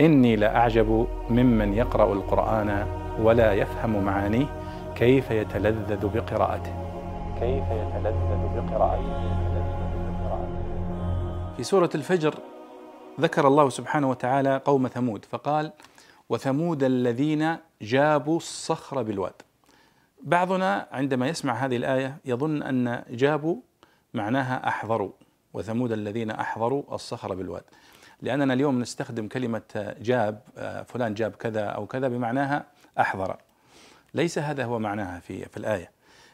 إني لأعجب ممن يقرأ القرآن ولا يفهم معانيه كيف يتلذذ بقراءته. كيف يتلذذ بقراءته. في سورة الفجر ذكر الله سبحانه وتعالى قوم ثمود فقال وثمود الذين جابوا الصخر بالواد. بعضنا عندما يسمع هذه الآية يظن أن جابوا معناها أحضروا وثمود الذين أحضروا الصخر بالواد. لأننا اليوم نستخدم كلمة جاب فلان جاب كذا أو كذا بمعناها أحضر. ليس هذا هو معناها في في الآية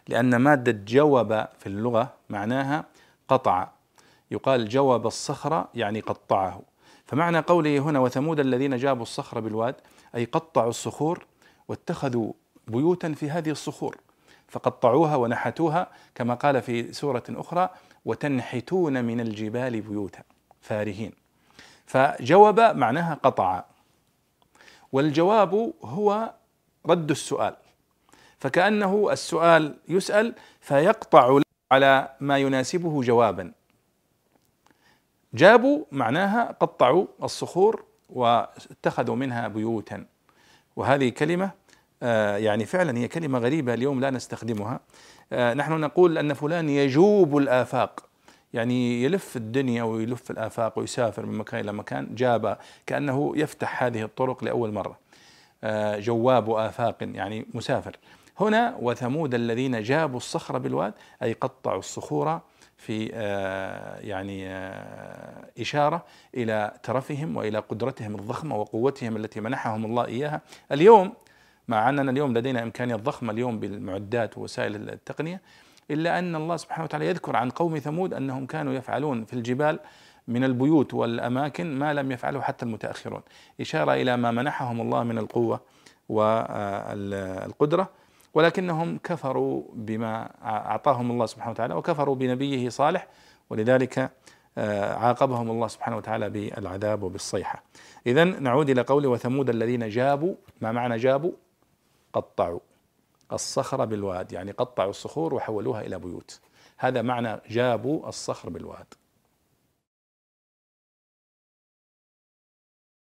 لأن مادة جوب في اللغة معناها قطع. يقال جوب الصخر يعني قطعه. فمعنى قوله هنا وثمود الذين جابوا الصخر بالواد أي قطعوا الصخور واتخذوا بيوتا في هذه الصخور فقطعوها ونحتوها كما قال في سورة أخرى وتنحتون من الجبال بيوتا. فارهين. فجوب معناها قطع. والجواب هو رد السؤال. فكأنه السؤال يسأل فيقطع على ما يناسبه جوابا. جابوا معناها قطعوا الصخور واتخذوا منها بيوتا. وهذه كلمة آه، يعني فعلا هي كلمة غريبة اليوم لا نستخدمها. آه، نحن نقول أن فلان يجوب الآفاق. يعني يلف الدنيا ويلف الآفاق ويسافر من مكان إلى مكان جاب كأنه يفتح هذه الطرق لأول مرة. آه، جواب آفاق يعني مسافر. هنا وثمود الذين جابوا الصخر بالواد أي قطعوا الصخور في آه، يعني آه، إشارة إلى ترفهم وإلى قدرتهم الضخمة وقوتهم التي منحهم الله إياها. اليوم مع أننا اليوم لدينا إمكانيات ضخمة اليوم بالمعدات ووسائل التقنية إلا أن الله سبحانه وتعالى يذكر عن قوم ثمود أنهم كانوا يفعلون في الجبال من البيوت والأماكن ما لم يفعله حتى المتأخرون. إشارة إلى ما منحهم الله من القوة والقدرة ولكنهم كفروا بما أعطاهم الله سبحانه وتعالى وكفروا بنبيه صالح ولذلك آه، عاقبهم الله سبحانه وتعالى بالعذاب وبالصيحة. إذا نعود إلى قوله وثمود الذين جابوا ما معنى جابوا؟ قطعوا. الصخر بالواد يعني قطعوا الصخور وحولوها إلى بيوت. هذا معنى جابوا الصخر بالواد.